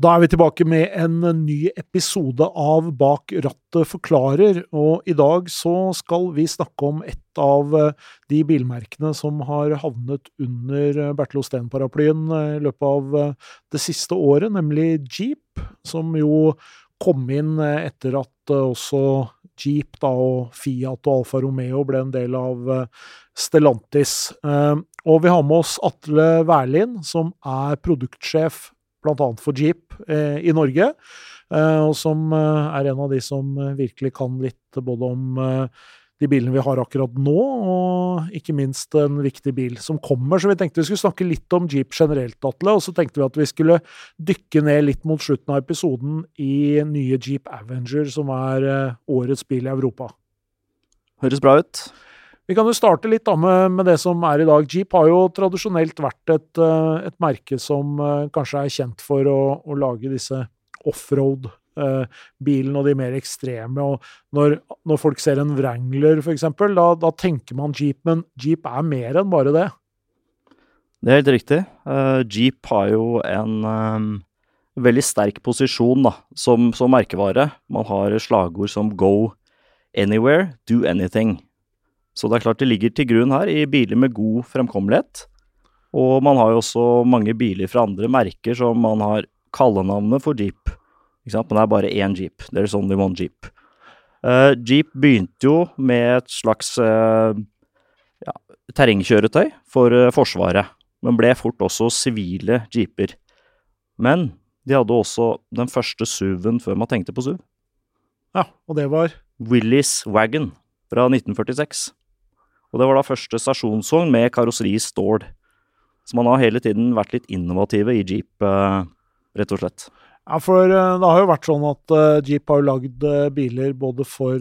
Da er vi tilbake med en ny episode av Bak rattet forklarer, og i dag så skal vi snakke om et av eh, de bilmerkene som har havnet under eh, Bertil Osten-paraplyen eh, i løpet av det siste året, nemlig Jeep, som jo kom inn etter at også Jeep da, og Fiat og Alfa Romeo ble en del av Stellantis. Og vi har med oss Atle Wærlien, som er produktsjef bl.a. for Jeep i Norge. Eh, og som eh, er en av de som virkelig kan litt både om de bilene vi har akkurat nå, og ikke minst en viktig bil som kommer. Så vi tenkte vi skulle snakke litt om Jeep generelt, Atle. Og så tenkte vi at vi skulle dykke ned litt mot slutten av episoden i nye Jeep Avenger, som er årets bil i Europa. Høres bra ut. Vi kan jo starte litt da med, med, det som er i dag. Jeep har jo tradisjonelt vært et, eh, et merke som uh, kanskje er kjent for å, å lage disse offroad-bilene uh, og de mer ekstreme. og Når, når folk ser en Wrangler, f.eks., da, da tenker man Jeep, men Jeep er mer enn bare det. Det er helt riktig. Uh, Jeep har jo en um, veldig sterk posisjon da, som, som merkevare. Man har slagord som 'go anywhere, do anything'. Så det er klart det ligger til grunn her i biler med god fremkommelighet. Og man har jo også mange biler fra andre merker som man har kallenavnet for Jeep. Ikke sant? Men det er bare én Jeep. There's only one Jeep. Uh, Jeep begynte jo med et slags uh, ja, terrengkjøretøy for uh, Forsvaret, men ble fort også sivile jeeper. Men de hadde også den første SUV-en før man tenkte på SUV. Ja, og det var? Willys Wagon fra 1946. Og det var da første stasjonsvogn med karosseri i stål. Så man har hele tiden vært litt innovative i Jeep, uh, rett og slett. Ja, for eh, det har jo vært sånn at uh, Jeep har lagd uh, biler både for,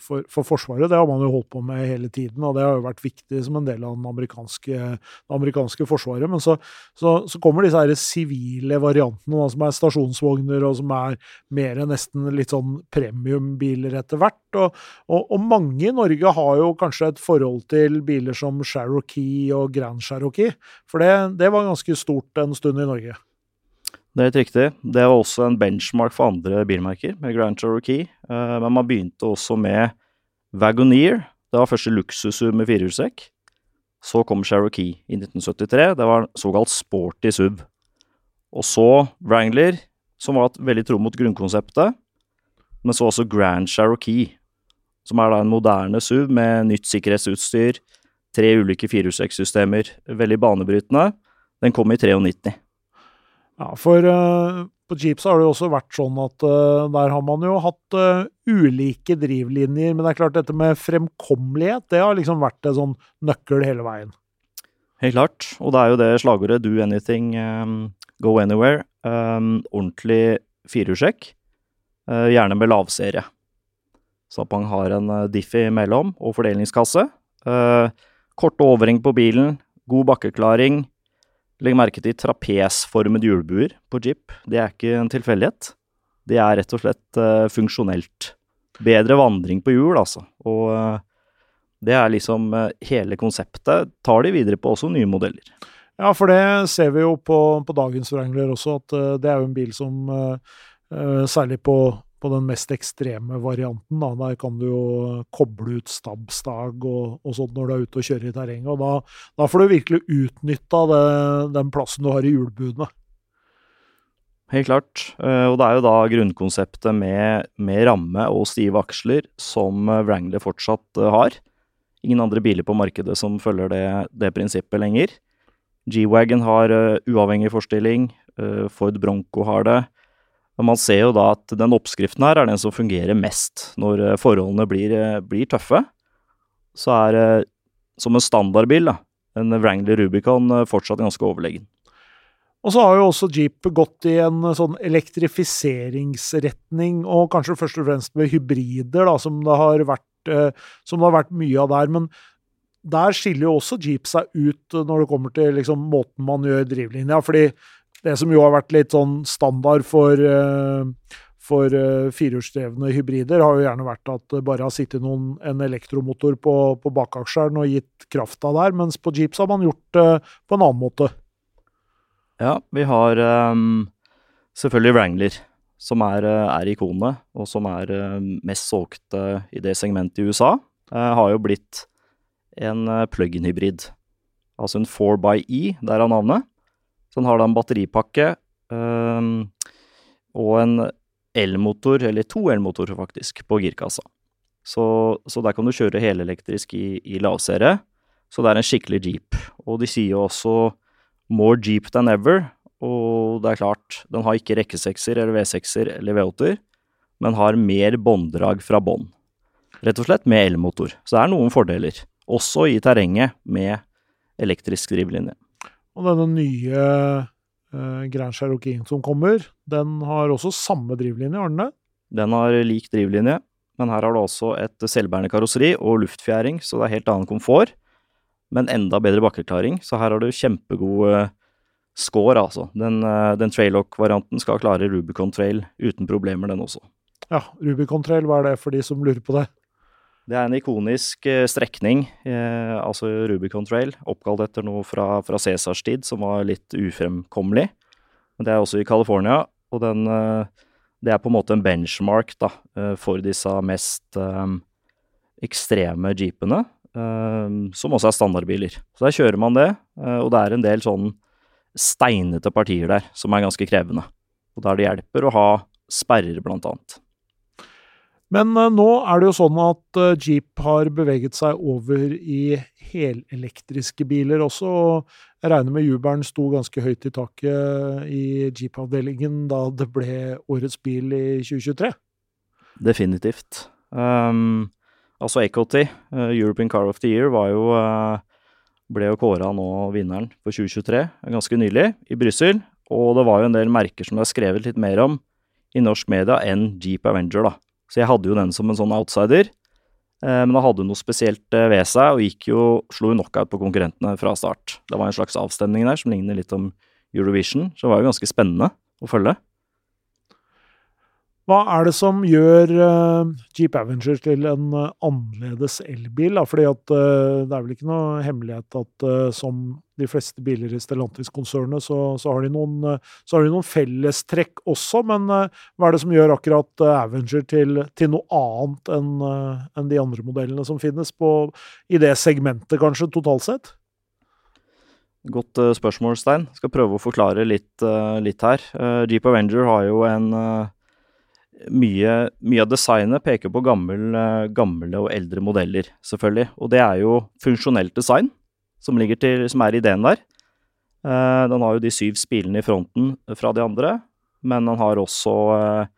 for, for, Forsvaret, det har man jo holdt på med hele tiden, og det har jo vært viktig som en del av den amerikanske, det amerikanske forsvaret. Men så, så, så kommer disse her sivile variantene, da, som er stasjonsvogner, og som er mer nesten litt sånn premiumbiler etter hvert. Og, og, og, mange i Norge har jo kanskje et forhold til biler som Cherokee og Grand Cherokee, for det, det var ganske stort en stund i Norge. Det er helt riktig. Det var også en benchmark for andre bilmerker, med Grand Cherokee. Uh, men man begynte også med Wagoneer. Det var første luksus-SUV med firehjulstrekk. Så kom Cherokee i 1973. Det var en såkalt sporty SUV. Og så Wrangler, som var veldig tro mot grunnkonseptet. Men så også Grand Cherokee, som er da en moderne SUV med nytt sikkerhetsutstyr, tre ulike firehjulstrekksystemer, veldig banebrytende. Den kom i 93. Ja, for uh, på Jeep så har det jo også vært sånn at uh, der har man jo hatt uh, ulike drivlinjer. Men det er klart dette med fremkommelighet, det har liksom vært en sånn nøkkel hele veien. Helt klart. Og det er jo det slagordet 'do anything, um, go anywhere'. Um, ordentlig firehjulstrekk. gjerne med lavserie. Så at man har en diff imellom og fordelingskasse. korte overheng på bilen, god bakkeklaring Legg merke til trapesformede hjulbuer på Jeep. Det er ikke en tilfeldighet. Det er rett og slett uh, funksjonelt. Bedre vandring på hjul, altså. Og uh, det er liksom uh, hele konseptet. Tar de videre på også nye modeller. Ja, for det ser vi jo på, på dagens Wrangler også, at det er jo en bil som særlig på på den mest ekstreme varianten. Da. Der kan du jo koble ut stabstag og, og sånt når du er ute og kjører i terrenget. og Da, da får du virkelig utnytta den plassen du har i hjulbudene. Helt klart. Eh, og det er jo da grunnkonseptet med, med ramme og stive aksler som eh, Wrangler fortsatt eh, har. Ingen andre biler på markedet som følger det, det prinsippet lenger. G-Wagon har uavhengig forstilling. Ford Bronco har det. Men man ser jo da at den oppskriften her er den som fungerer mest når eh, forholdene blir, eh, blir tøffe. Så er eh, som en standardbil, da, en Wrangler Rubicon fortsatt ganske overlegen. Og så har jo også Jeep gått i en sånn elektrifiseringsretning, og kanskje først og fremst med hybrider, da, som det har vært, som det har vært mye av der. Men der skiller jo også Jeep seg ut når det kommer til liksom, måten man gjør drivlinja. fordi det som jo har vært litt sånn standard for, eh, for uh, firehjulsdrevne hybrider, har jo gjerne vært at det bare har sittet noen, en elektromotor på, på bakaksjeren og gitt krafta der, mens på Jeeps har man gjort det på en annen måte. Ja, vi har um, selvfølgelig Wrangler, som er, er ikonet, og som er mest solgte i det segmentet i USA. Har jo blitt en plug-in-hybrid. Altså en 4xE, der er navnet. Den har da en batteripakke um, og en elmotor, eller to elmotorer faktisk, på girkassa. Så, så, der kan du kjøre helelektrisk i, i lavserie. Så det er en skikkelig jeep. Og de sier jo også 'more jeep than ever'. Og det er klart, den har ikke rekkesekser eller V6-er eller V8-er, men har mer bånddrag fra bånd. Rett og slett med elmotor. Så det er noen fordeler. Også i terrenget med elektrisk drivlinje. Og denne nye uh, Grand Cherokee som kommer, den har også samme drivlinje, har den det? Den har lik drivlinje, men her har du også et selvbærende karosseri og luftfjæring, så det er helt annen komfort. Men enda bedre bakkeklaring, så her har du kjempegod score, altså. Den, uh, den Traillock-varianten skal klare Rubicon Trail uten problemer, den også. Ja, Rubicon Trail, hva er det for de som lurer på det? Det er en ikonisk eh, strekning, eh, altså Rubicon Trail, oppkalt etter noe fra, fra Cæsars tid som var litt ufremkommelig. Men det er også i California, og den, eh, det er på en måte en benchmark da, for disse mest eh, ekstreme jeepene, som også er standardbiler. Så der kjører man det, og det er en del sånn steinete partier der som er ganske krevende. Og der det hjelper å ha sperrer, blant annet. Men uh, nå er det jo sånn at uh, Jeep har beveget seg over i helelektriske biler også. og Jeg regner med jubelen sto ganske høyt i taket i Jeep-avdelingen da det ble årets bil i 2023? Definitivt. Um, altså uh, European Car of the Year, var jo ble jo kåra nå vinneren for 2023, ganske nylig, i Brussel. Og det var jo en del merker som det er skrevet litt mer om i norsk media enn Jeep Avenger, da. Så jeg hadde jo den som en sånn outsider. Eh, men han hadde noe spesielt eh, ved seg, og gikk jo, slo knockout på konkurrentene fra start. Det var en slags avstemning der som ligner litt om Eurovision, så det var jo ganske spennende å følge. Hva er det som gjør uh, Jeep Avenger til en annerledes elbil? Fordi at Det er vel ikke noe hemmelighet at som de fleste biler i Stellantis-konsernet, så, så, har de noen, de noen fellestrekk også. Men hva er det som gjør akkurat Avenger til, til noe annet enn en de andre modellene som finnes på, i det segmentet, kanskje, totalt sett? Godt spørsmål, Stein. Skal prøve å forklare litt, litt her. Jeep Avenger har jo en mye, mye, av designet peker på gammel, eh, gamle og eldre modeller, selvfølgelig. Og det er jo funksjonelt design som, til, som er ideen der. Uh, den har jo de syv spilene i fronten fra de andre, men den har også uh,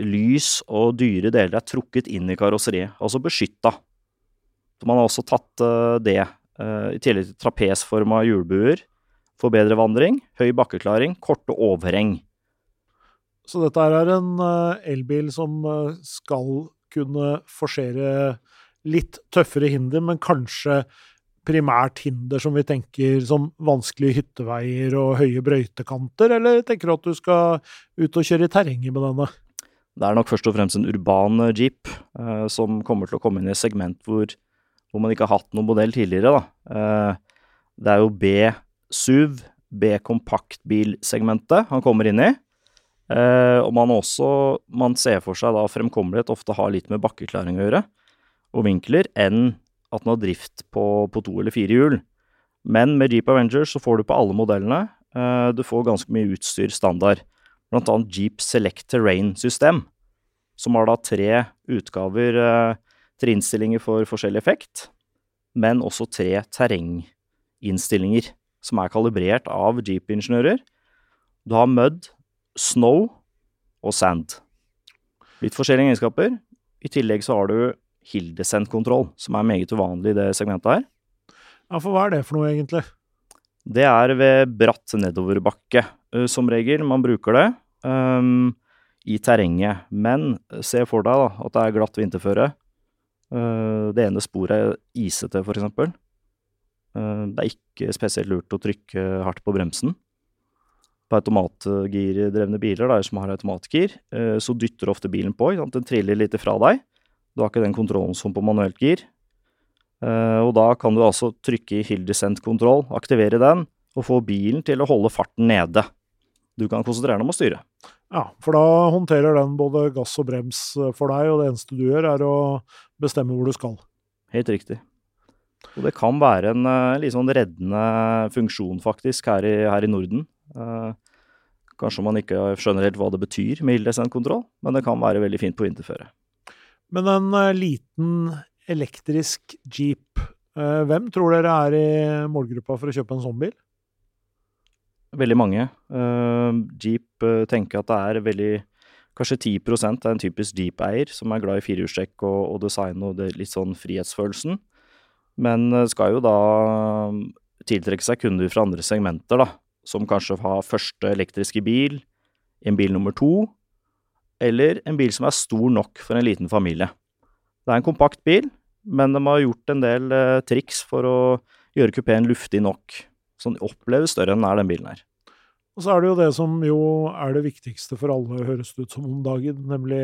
lys og dyre deler er trukket inn i karosseriet, altså beskytta. Så man har også tatt uh, det, i tillegg til trapesforma hjulbuer for bedre vandring, høy bakkeklaring, korte overheng. Så dette er en elbil som skal kunne forsere litt tøffere hinder, men kanskje primært hinder som vi tenker som vanskelige hytteveier og høye brøytekanter, eller tenker du at du skal ut og kjøre i terrenget med denne? Det er nok først og fremst en urban eh, jeep eh, som kommer til å komme inn i et segment hvor, hvor man ikke har hatt noen modell tidligere. Eh, det er jo B-SUV, B-kompaktbilsegmentet han kommer inn i. Eh, og man også man ser for seg da fremkommelighet ofte har litt med bakkeklaring å gjøre, og vinkler, enn at den har drift på, på to eller fire hjul. Men med Jeep Avenger så får du på alle modellene. Uh, du får ganske mye utstyr standard. Blant annet Jeep Select Terrain-system, som har da tre utgaver, uh, tre innstillinger for forskjellig effekt, men også tre terrenginnstillinger, som er kalibrert av Jeep-ingeniører. Du har mud, snow og sand. Litt forskjellige egenskaper. I tillegg så har du hill descent-kontroll, som er meget uvanlig i det segmentet her. Ja, for hva er det for noe, egentlig? Det er ved bratt nedoverbakke, uh, som regel. Man bruker det um, i terrenget. Men se for deg da, at det er glatt vinterføre. Uh, det ene sporet er isete, eksempel. Uh, det er ikke spesielt lurt å trykke hardt på bremsen på automatgirdrevne biler der som har automatgir, uh, så dytter ofte bilen på. Den triller litt fra deg. Du har ikke den kontrollen som på manuelt gir. Eh, og da kan du altså trykke i Hill Descent kontroll, aktivere den, og få bilen til å holde farten nede. Du kan konsentrere deg om å styre. Ja, for da håndterer den både gass og brems for deg, og det eneste du gjør, er å bestemme hvor du skal. Helt riktig. Og det kan være en uh, litt sånn reddende funksjon, faktisk, her i, her i Norden. Uh, kanskje man ikke skjønner helt hva det betyr med ildescentkontroll, men det kan være veldig fint på vinterføre. Men en uh, liten elektrisk jeep, hvem tror dere er i målgruppa for å kjøpe en sånn bil? Veldig mange. Jeep tenker at det er veldig Kanskje 10 er en typisk Jeep-eier som er glad i firehjulstrekk og, og design og det, litt sånn frihetsfølelsen. Men eh, skal jo da tiltrekke seg kunder fra andre segmenter, da. Som kanskje har første elektriske bil, en bil nummer to, eller en bil som er stor nok for en liten familie. Det er en kompakt bil, men de har gjort en del eh, triks for å gjøre kupeen luftig nok, så den oppleves større enn den er, den bilen her. Og så er det jo det som jo er det viktigste for alle, høres det ut som om dagen, nemlig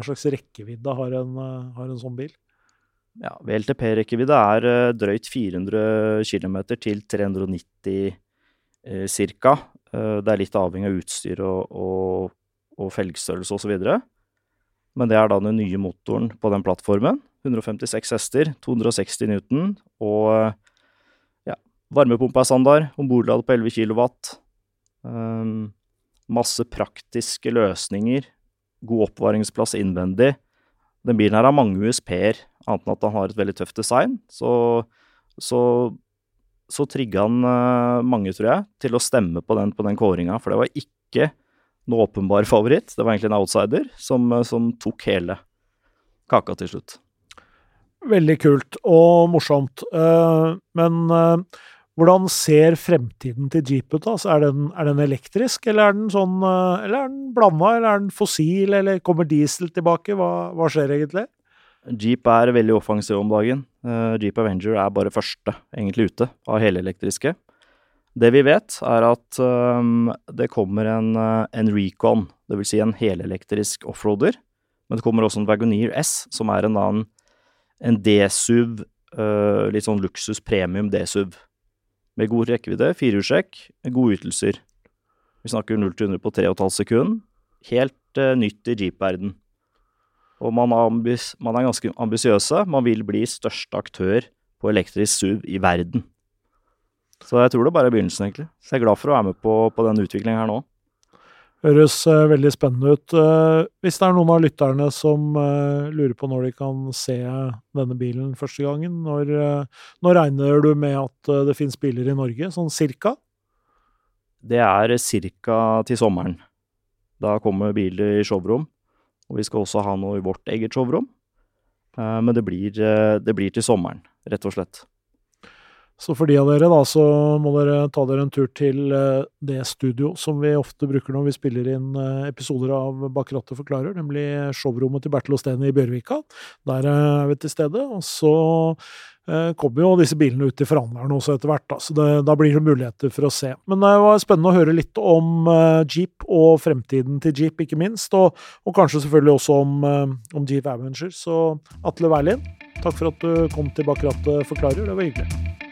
hva slags rekkevidde har en, eh, har en sånn bil? Ja, VLTP-rekkevidde er eh, drøyt 400 km til 390 eh, ca. Uh, det er litt avhengig av utstyr og, og, og felgstørrelse osv. Men det er da den nye motoren på den plattformen. 156 hester, 260 Newton og ja, varmepumpa er standard. Ombordlad på 11 kW. Um, masse praktiske løsninger. God oppvaringsplass innvendig. Den bilen her har mange USP-er annet enn at han har et veldig tøft design, så, så, så trigga han uh, mange, tror jeg, til å stemme på den, på den kåringa. For det var ikke noe åpenbar favoritt. Det var egentlig en outsider som, eh, som tok hele kaka til slutt. Veldig kult og morsomt. Uh, men uh, hvordan ser fremtiden til Jeep ut? Altså, er, den, er, den, elektrisk, eller er den sånn Eller er den blanda, eller er den fossil, eller kommer diesel tilbake? Hva, hva skjer egentlig? Jeep er veldig offensiv om dagen. Jeep Avenger er bare første egentlig ute av helelektriske. Det vi vet, er at um, det kommer en, uh, en Recon, dvs. Si en helelektrisk offroader. Men det kommer også en Wagoneer S, som er en annen en D-SUV, uh, litt sånn luksus premium D-SUV. Med god rekkevidde, firehjulstrekk, gode ytelser. Vi snakker 0 til 100 på 3,5 sekunder. Helt nytt i jeep-verden. Og man er, man er ganske ambisiøse. Man vil bli største aktør på elektrisk SUV i verden. Så jeg tror det bare er begynnelsen, egentlig. Så jeg er glad for å være med på, på den utviklingen her nå. Høres uh, veldig spennende ut. Uh, hvis det er noen av lytterne som uh, lurer på når de kan se denne bilen første gangen, når, når regner du med at det finnes biler i Norge, sånn cirka? Det er cirka til sommeren. Da kommer biler i showrom. Og vi skal også ha noe i vårt eget showrom. Men det blir, det blir til sommeren, rett og slett. Så for de av dere, da, så må dere ta dere en tur til eh, det studio som vi ofte bruker når vi spiller inn episoder av Bak rattet forklarer, nemlig showrommet til Bertil Osten i Bjørvika. Der er vi til stede. Og så Eh, kommer jo disse bilene ut til forhandlerne også etter hvert, da, så det, da blir det muligheter for å se. Men det var spennende å høre litt om Jeep og fremtiden til Jeep, ikke minst. Og, og kanskje selvfølgelig også om, om Jeep Avenger. Så Atle Wærlien, takk for at du kom til Bak rattet forklarer. Det var hyggelig.